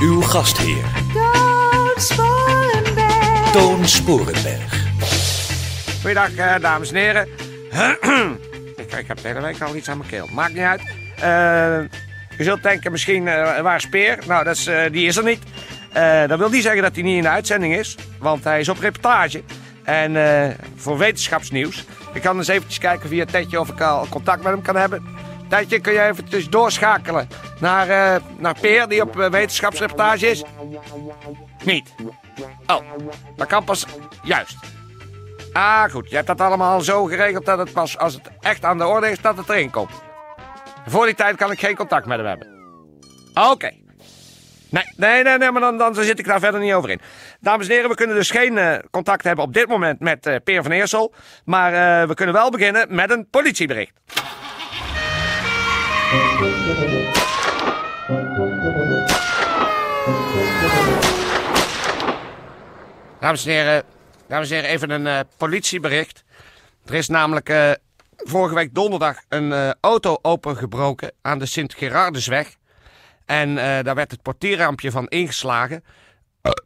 Uw gastheer, Toon Sporenberg. Toon Sporenberg. Goeiedag, eh, dames en heren. ik, ik heb de hele week al iets aan mijn keel. Maakt niet uit. Eh, je zult denken misschien, eh, waar is Peer? Nou, dat is, eh, die is er niet. Eh, dat wil niet zeggen dat hij niet in de uitzending is. Want hij is op reportage. En eh, voor wetenschapsnieuws. Ik kan eens eventjes kijken via Tetje of ik al contact met hem kan hebben. Tetje, kun je eventjes doorschakelen naar, eh, naar Peer, die op eh, wetenschapsreportage is? Niet. Oh, dat kan pas juist. Ah, goed. Je hebt dat allemaal zo geregeld dat het pas als het echt aan de orde is, dat het erin komt. Voor die tijd kan ik geen contact met hem hebben. Oké. Nee, nee, nee, nee, maar dan, dan zit ik daar verder niet over in. Dames en heren, we kunnen dus geen eh, contact hebben op dit moment met Peer van Eersel. Maar we kunnen wel beginnen met een politiebericht. Dames en heren, dames en heren even een eh, politiebericht. Er is namelijk eh, vorige week donderdag een eh, auto opengebroken aan de Sint-Gerardesweg. En daar werd het portierraampje van ingeslagen.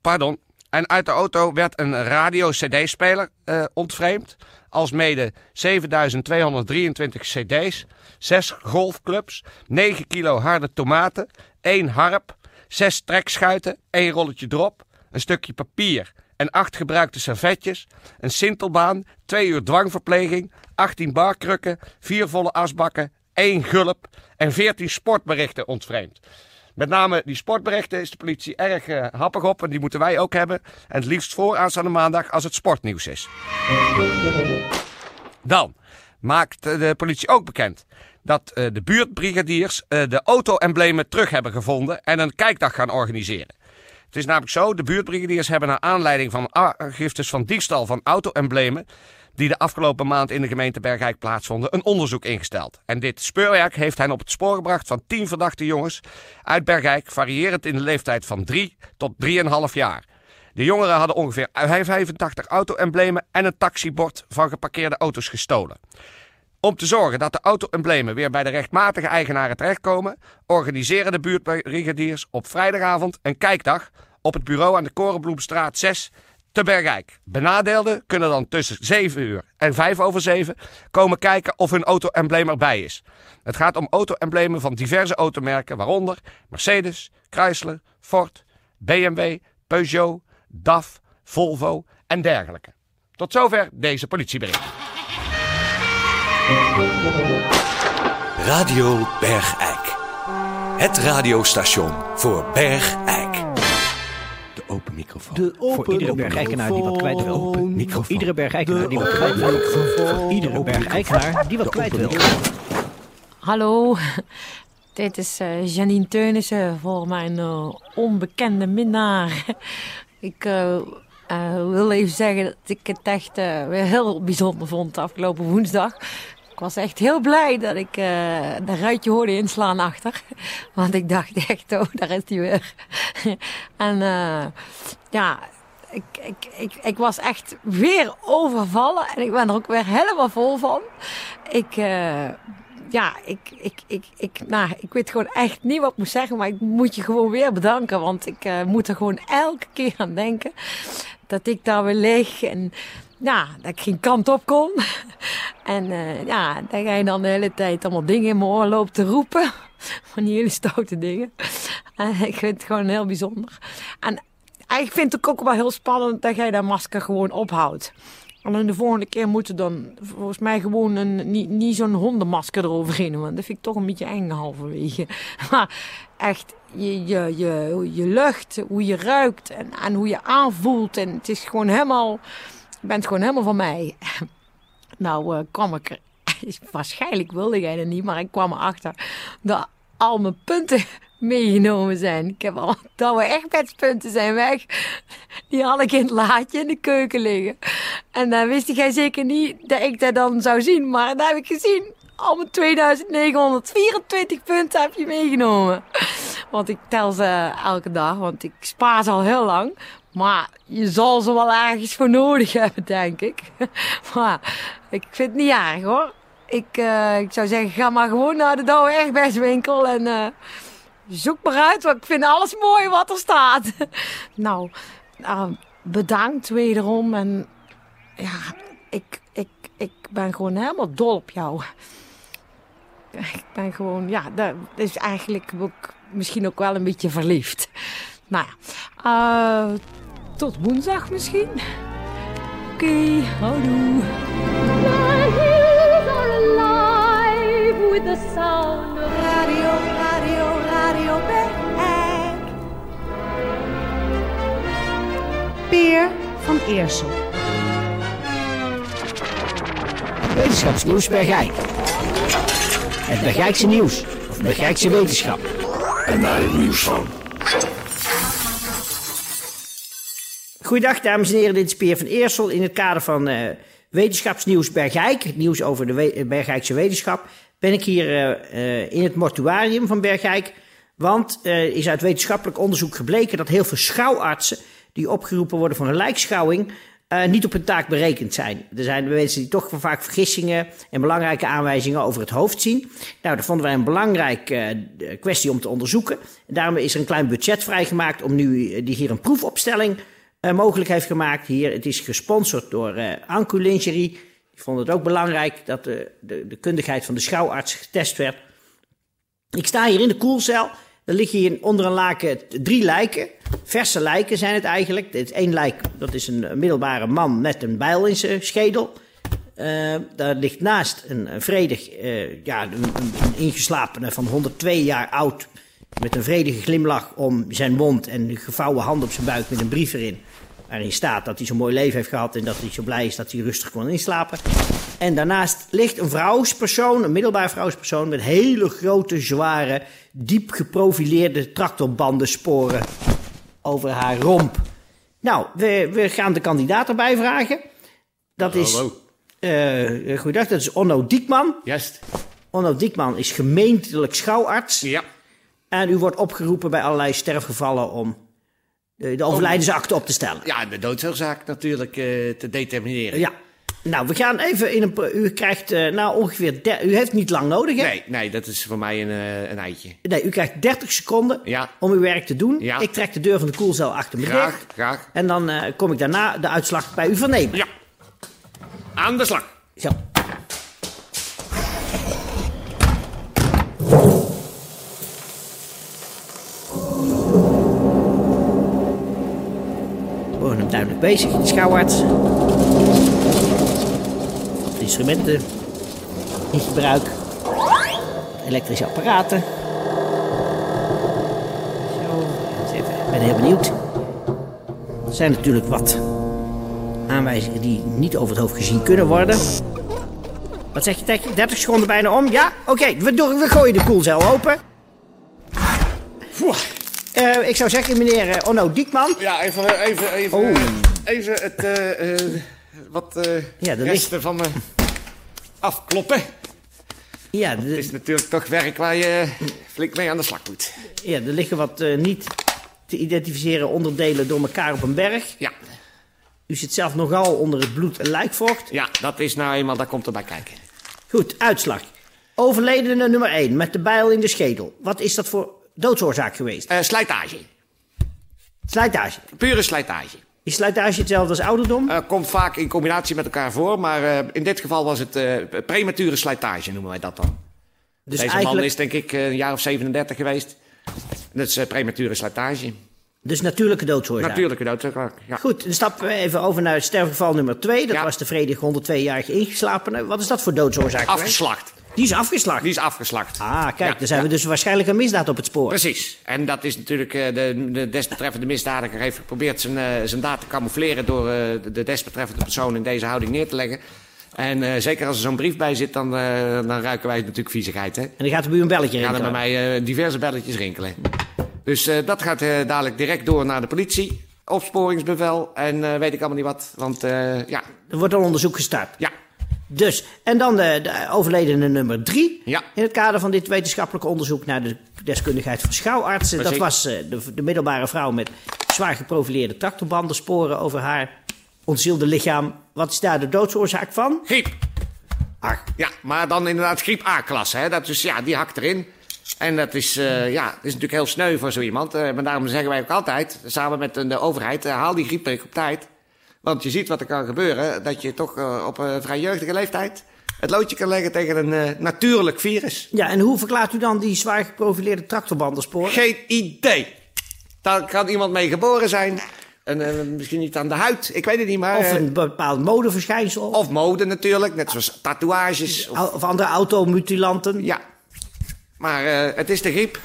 Pardon. En uit de auto werd een radio-cd-speler eh ontvreemd. Alsmede 7223 cd's, 6 golfclubs, 9 kilo harde tomaten, 1 harp, 6 trekschuiten, 1 rolletje drop, een stukje papier en 8 gebruikte servetjes, een sintelbaan, 2 uur dwangverpleging, 18 barkrukken, 4 volle asbakken, 1 gulp en 14 sportberichten ontvreemd. Met name die sportberichten is de politie erg eh, happig op en die moeten wij ook hebben. En het liefst voor aanstaande maandag als het sportnieuws is. Dan maakt de politie ook bekend dat eh, de buurtbrigadiers eh, de auto-emblemen terug hebben gevonden en een kijkdag gaan organiseren. Het is namelijk zo, de buurtbrigadiers hebben naar aanleiding van aangiftes van diefstal van auto-emblemen die de afgelopen maand in de gemeente Bergijk plaatsvonden, een onderzoek ingesteld. En dit speurwerk heeft hen op het spoor gebracht van 10 verdachte jongens uit Bergijk, variërend in de leeftijd van 3 tot 3,5 jaar. De jongeren hadden ongeveer 85 auto-emblemen en een taxibord van geparkeerde auto's gestolen. Om te zorgen dat de auto-emblemen weer bij de rechtmatige eigenaren terechtkomen, organiseren de buurtbrigadiers op vrijdagavond een kijkdag op het bureau aan de Korenbloemstraat 6 te Bergijk. Benadeelden kunnen dan tussen 7 uur en 5 over 7 komen kijken of hun auto-embleem erbij is. Het gaat om auto-emblemen van diverse automerken, waaronder Mercedes, Chrysler, Ford, BMW, Peugeot, DAF, Volvo en dergelijke. Tot zover deze politiebericht. Radio Bergijk. Het radiostation voor Bergijk. De open microfoon. De open Voor iedere bergijkenaar die wat kwijt wil. Microfoon. Iedere bergijkenaar die wat kwijt wil. Voor iedere Open bergijkenaar die wat kwijt wil. Hallo, dit is eh, Janine Teunissen voor mijn eh, onbekende minnaar. Ik eh, wil even zeggen dat ik het echt eh, weer heel bijzonder vond afgelopen woensdag. Ik was echt heel blij dat ik eh dat ruitje hoorde inslaan achter. Want ik dacht echt, oh, daar is hij weer. en eh, ja, ik, ik, ik, ik was echt weer overvallen. En ik ben er ook weer helemaal vol van. Ik... eh, ja, ik, ik, ik, ik, nou, ik weet gewoon echt niet wat ik moet zeggen, maar ik moet je gewoon weer bedanken. Want ik moet er gewoon elke keer aan denken dat ik daar weer lig en ja, dat ik geen kant op kon. En eh, ja, dat jij dan de hele tijd allemaal dingen in mijn oor loopt te roepen. Van die hele stoute dingen. En ik vind het gewoon heel bijzonder. En ik vind het ook wel heel spannend dat jij dat masker gewoon ophoudt. Alleen de volgende keer moet er dan volgens mij gewoon een, niet, niet zo'n hondenmasker eroverheen. Want dat vind ik toch een beetje eng halverwege. Maar echt, je, je, je, je lucht, hoe je ruikt en, en hoe je aanvoelt. En het is gewoon helemaal, je bent gewoon helemaal van mij. Nou eh, kwam ik er, waarschijnlijk wilde jij dat niet, maar ik kwam erachter dat al mijn punten meegenomen zijn. Ik heb al douwe echtbedspunten zijn weg. Die had ik in het laadje in de keuken liggen. En dan wist jij zeker niet dat ik dat dan zou zien. Maar dat heb ik gezien. Al mijn 2924 punten heb je meegenomen. Want ik tel ze elke dag, want ik spaar ze al heel lang. Maar je zal ze wel ergens voor nodig hebben, denk ik. Maar ik vind het niet erg hoor. Ik, eh, ik zou zeggen, ga maar gewoon naar de Douwe Egbestwinkel en eh, zoek maar uit. Want ik vind alles mooi wat er staat. nou, nou, bedankt wederom. En ja, ik, ik, ik ben gewoon helemaal dol op jou. Ik ben gewoon, ja, dat is eigenlijk ook misschien ook wel een beetje verliefd. Nou ja, eh, tot woensdag misschien. Oké, houdoe. My hills are alive with the sound of Radio, radio, radio Bergijk. Peer van Eersel. Wetenschapsnieuws Bergijk. Het Bergijkse nieuws. Of Bergijkse wetenschap. En daar het nieuws van. Goeiedag dames en heren, dit is Peer van Eersel in het kader van eh, Wetenschapsnieuws Bergijk. Het nieuws over de Bergijkse wetenschap. Ben ik hier eh, eh, in het mortuarium van Bergijk. Want er is uit wetenschappelijk onderzoek gebleken dat heel veel schouwartsen die opgeroepen worden voor een lijkschouwing niet op hun taak berekend zijn. Er zijn mensen die toch vaak vergissingen en belangrijke aanwijzingen over het hoofd zien. Nou, dat vonden wij een belangrijke kwestie om te onderzoeken. En daarom is er een klein budget vrijgemaakt om nu die hier een proefopstelling mogelijk heeft gemaakt. Hier, het is gesponsord door eh Ancu Lingerie. Die vonden het ook belangrijk dat de, de, de kundigheid van de schouwarts getest werd. Ik sta hier in de koelcel. Er liggen hier onder een laken drie lijken. Verse lijken zijn het eigenlijk. Dit één lijk, dat is een middelbare man met een bijl in zijn schedel. Eh, daar ligt naast een, vredig, eh, ja, een, ingeslapene van 102 jaar oud. Met een vredige glimlach om zijn mond en gevouwen hand op zijn buik met een brief erin. Waarin staat dat hij zo'n mooi leven heeft gehad en dat hij zo blij is dat hij rustig kon inslapen. En daarnaast ligt een vrouwspersoon, een middelbaar vrouwspersoon, met hele grote, zware, diep geprofileerde tractorbandensporen over haar romp. Nou, we, we gaan de kandidaat erbij vragen. Dat is. Hallo. goeiedag, dat is Onno Diekman. Juist. Onno Diekman is gemeentelijk schouwarts. Ja. En u wordt opgeroepen bij allerlei sterfgevallen om de, de overlijdensakte op te stellen. Ja, de doodsoorzaak natuurlijk eh, te determineren. Ja. Nou, we gaan even in een. U krijgt eh, nou ongeveer. der- u heeft niet lang nodig, hè? Nee, nee, dat is voor mij een, eh, een eitje. Nee, u krijgt 30 seconden Ja. om uw werk te doen. Ja. Ik trek de deur van de koelcel achter me Graag, dicht. graag. En dan kom ik daarna de uitslag bij u vernemen. Ja. Aan de slag. Zo. Horen hem duidelijk bezig, de instrumenten in gebruik. Elektrische apparaten. Zo. Ik ben heel benieuwd. Er zijn natuurlijk wat aanwijzingen die niet over het hoofd gezien kunnen worden. Wat zeg je, Tekje? 30 seconden bijna om? Ja? Oké, we, doen- we gooien de koelcel open. Eh, ik zou zeggen, meneer eh, Onno Diekman. Ja, even, even, even, Oh. even het, eh, eh, wat eh Ja, resten van me afkloppen. Ja, Het de- is natuurlijk toch werk waar je flink mee aan de slag moet. ja, er liggen wat eh, niet te identificeren onderdelen door elkaar op een berg. Ja, U zit zelf nogal onder het bloed en lijkvocht. ja, dat is nou eenmaal, daar komt erbij kijken. Goed, uitslag. Overledene nummer 1 met de bijl in de schedel. Wat is dat voor doodsoorzaak geweest? Eh, slijtage. Slijtage. Pure slijtage. Is slijtage hetzelfde als ouderdom? Eh, komt vaak in combinatie met elkaar voor, maar eh, in dit geval was het eh, premature slijtage, noemen wij dat dan. dus Deze man is denk ik een jaar of 37 geweest. Dat is premature slijtage. Dus natuurlijke doodsoorzaak. Natuurlijke doodsoorzaak. Ja. Goed, dan stappen we even over naar het sterfgeval nummer 2. Dat Ja. was de vredige 102-jarige ingeslapene. Wat is dat voor doodsoorzaak geweest? Die is afgeslacht. Die is afgeslacht. Ah, kijk, Ja, dan zijn ja. we dus waarschijnlijk een misdaad op het spoor. Precies. En dat is natuurlijk, eh, de, de desbetreffende misdadiger heeft geprobeerd zijn, eh, zijn daad te camoufleren door eh, de- de desbetreffende persoon in deze houding neer te leggen. En zeker als er zo'n brief bij zit, dan, dan ruiken wij natuurlijk viezigheid. Hè? En dan gaat er bij u een belletje gaan er bij rinkelen. mij diverse belletjes rinkelen. Dus dat gaat dadelijk direct door naar de politie. Opsporingsbevel en weet ik allemaal niet wat. Want ja, Er wordt al onderzoek gestart. ja, Dus, en dan de, de overledene nummer drie. Ja. In het kader van dit wetenschappelijk onderzoek naar de deskundigheid van schouwartsen. Dat was eh, de, de middelbare vrouw met zwaar geprofileerde tractorbandensporen over haar ontzielde lichaam. Wat is daar de doodsoorzaak van? griep. Ach, Ja, maar dan inderdaad griep A-klasse. Dat is, ja, die hakt erin. En dat is, eh, ja, dat is natuurlijk heel sneu voor zo iemand. Eh, maar daarom zeggen wij ook altijd, samen met de overheid, eh, haal die griepprik op tijd. Want je ziet wat er kan gebeuren, dat je toch eh, op een vrij jeugdige leeftijd het loodje kan leggen tegen een eh, natuurlijk virus. Ja, en hoe verklaart u dan die zwaar geprofileerde tractorbandensporen? Geen idee. Daar kan iemand mee geboren zijn. En, eh, misschien niet aan de huid, ik weet het niet, maar... Of een bepaald modeverschijnsel? of mode natuurlijk, net zoals tatoeages. Of, Of, andere automutilanten? ja, maar het is de griep.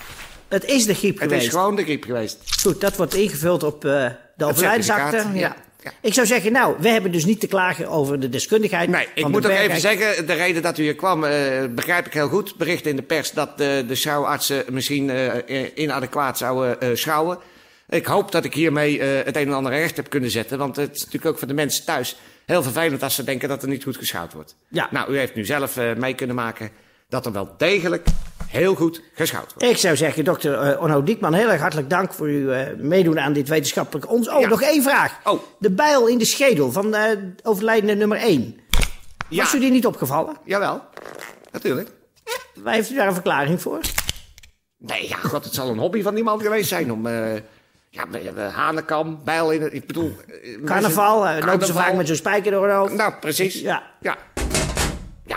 Het is de griep Het geweest. is gewoon de griep geweest. Goed, dat wordt ingevuld op de overlijdensakte. ja. Ja. Ik zou zeggen, nou, we hebben dus niet te klagen over de deskundigheid. Nee, ik moet ook even zeggen, de reden dat u hier kwam, eh, begrijp ik heel goed. Bericht in de pers dat de, de schouwartsen misschien eh, inadequaat zouden schouwen. Ik hoop dat ik hiermee het een en ander recht heb kunnen zetten. Want het is natuurlijk ook voor de mensen thuis heel vervelend als ze denken dat er niet goed geschouwd wordt. Ja. Nou, u heeft nu zelf mee kunnen maken dat er wel degelijk heel goed geschouwd wordt. Ik zou zeggen, dokter eh, Onno Diekman, heel erg hartelijk dank voor uw eh, meedoen aan dit wetenschappelijk ons. Oh, Ja. nog één vraag. Oh. De bijl in de schedel van eh overlijdende nummer 1. Ja, Was u die niet opgevallen? jawel. Natuurlijk. Waar heeft u daar een verklaring voor? Nee, ja, god, het zal een hobby van iemand geweest zijn om... ja, hanekam, bijl in het... Ik bedoel... Carnaval, mensen- lopen ze vaak met zo'n spijker door hoofd? Nou, precies. Ja. Ja.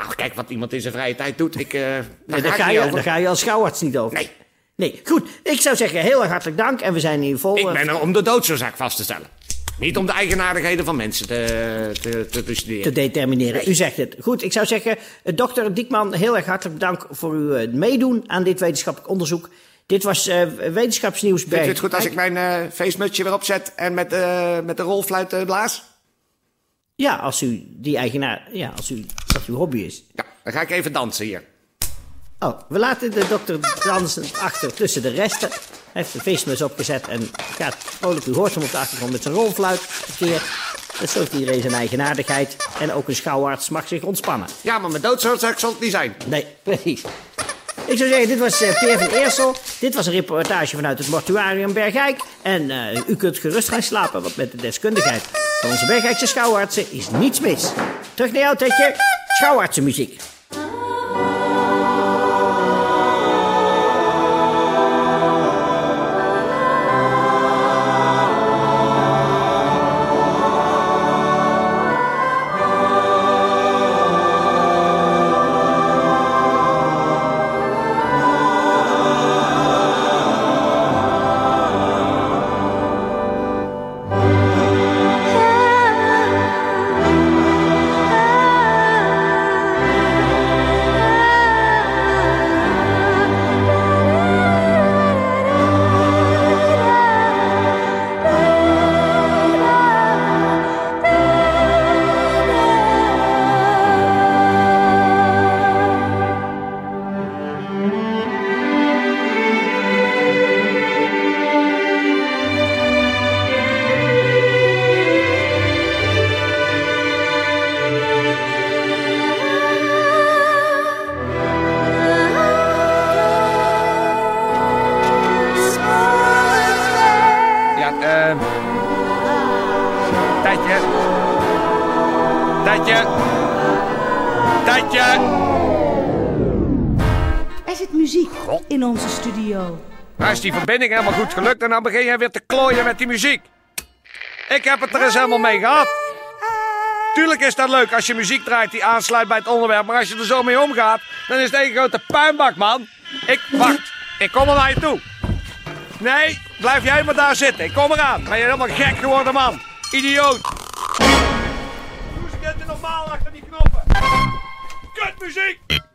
Ja, kijk wat iemand in zijn vrije tijd doet. Ik, eh daar ga daar, je, over. daar ga je als schouwarts niet over. Nee. Nee, goed. Ik zou zeggen, heel erg hartelijk dank. En we zijn hier vol... Ik eh, ben er om de doodsoorzaak vast te stellen. Niet om de eigenaardigheden van mensen te, te, te bestuderen. te determineren. U zegt het. Goed, ik zou zeggen, eh, dokter Diekman, heel erg hartelijk dank voor uw meedoen aan dit wetenschappelijk onderzoek. Dit was wetenschapsnieuws Vindt bij... u het goed als ik mijn eh feestmutsje weer opzet en met, eh, met de rolfluit blaas? Ja, als u die eigenaar... Ja, als u dat uw hobby is. Ja, dan ga ik even dansen hier. Oh, we laten de dokter dansen achter tussen de resten. Hij heeft de feestmus opgezet en gaat vrolijk. U hoort hem op de achtergrond met zijn rolfluit verkeerd. Dat zo heeft iedereen zijn eigenaardigheid. En ook een schouwarts mag zich ontspannen. Ja, maar mijn doodsoorzaak zal het niet zijn. Nee, precies. Ik zou zeggen, dit was eh Peer van Eersel. Dit was een reportage vanuit het mortuarium Bergijk. En eh, u kunt gerust gaan slapen, want met de deskundigheid van onze Bergijkse schouwartsen is niets mis. Terug naar jou, Tetje. Schouwartsenmuziek. Is die verbinding helemaal goed gelukt en dan begin je weer te klooien met die muziek. Ik heb het er eens helemaal mee gehad. Tuurlijk is dat leuk als je muziek draait die aansluit bij het onderwerp, maar als je er zo mee omgaat, dan is het één grote puinbak, man. Ik, wacht, ik kom er naar je toe. Nee, blijf jij maar daar zitten. Ik kom eraan. Ben je helemaal gek geworden, man. Idioot. Eens een keertje normaal achter die knoppen. Kutmuziek.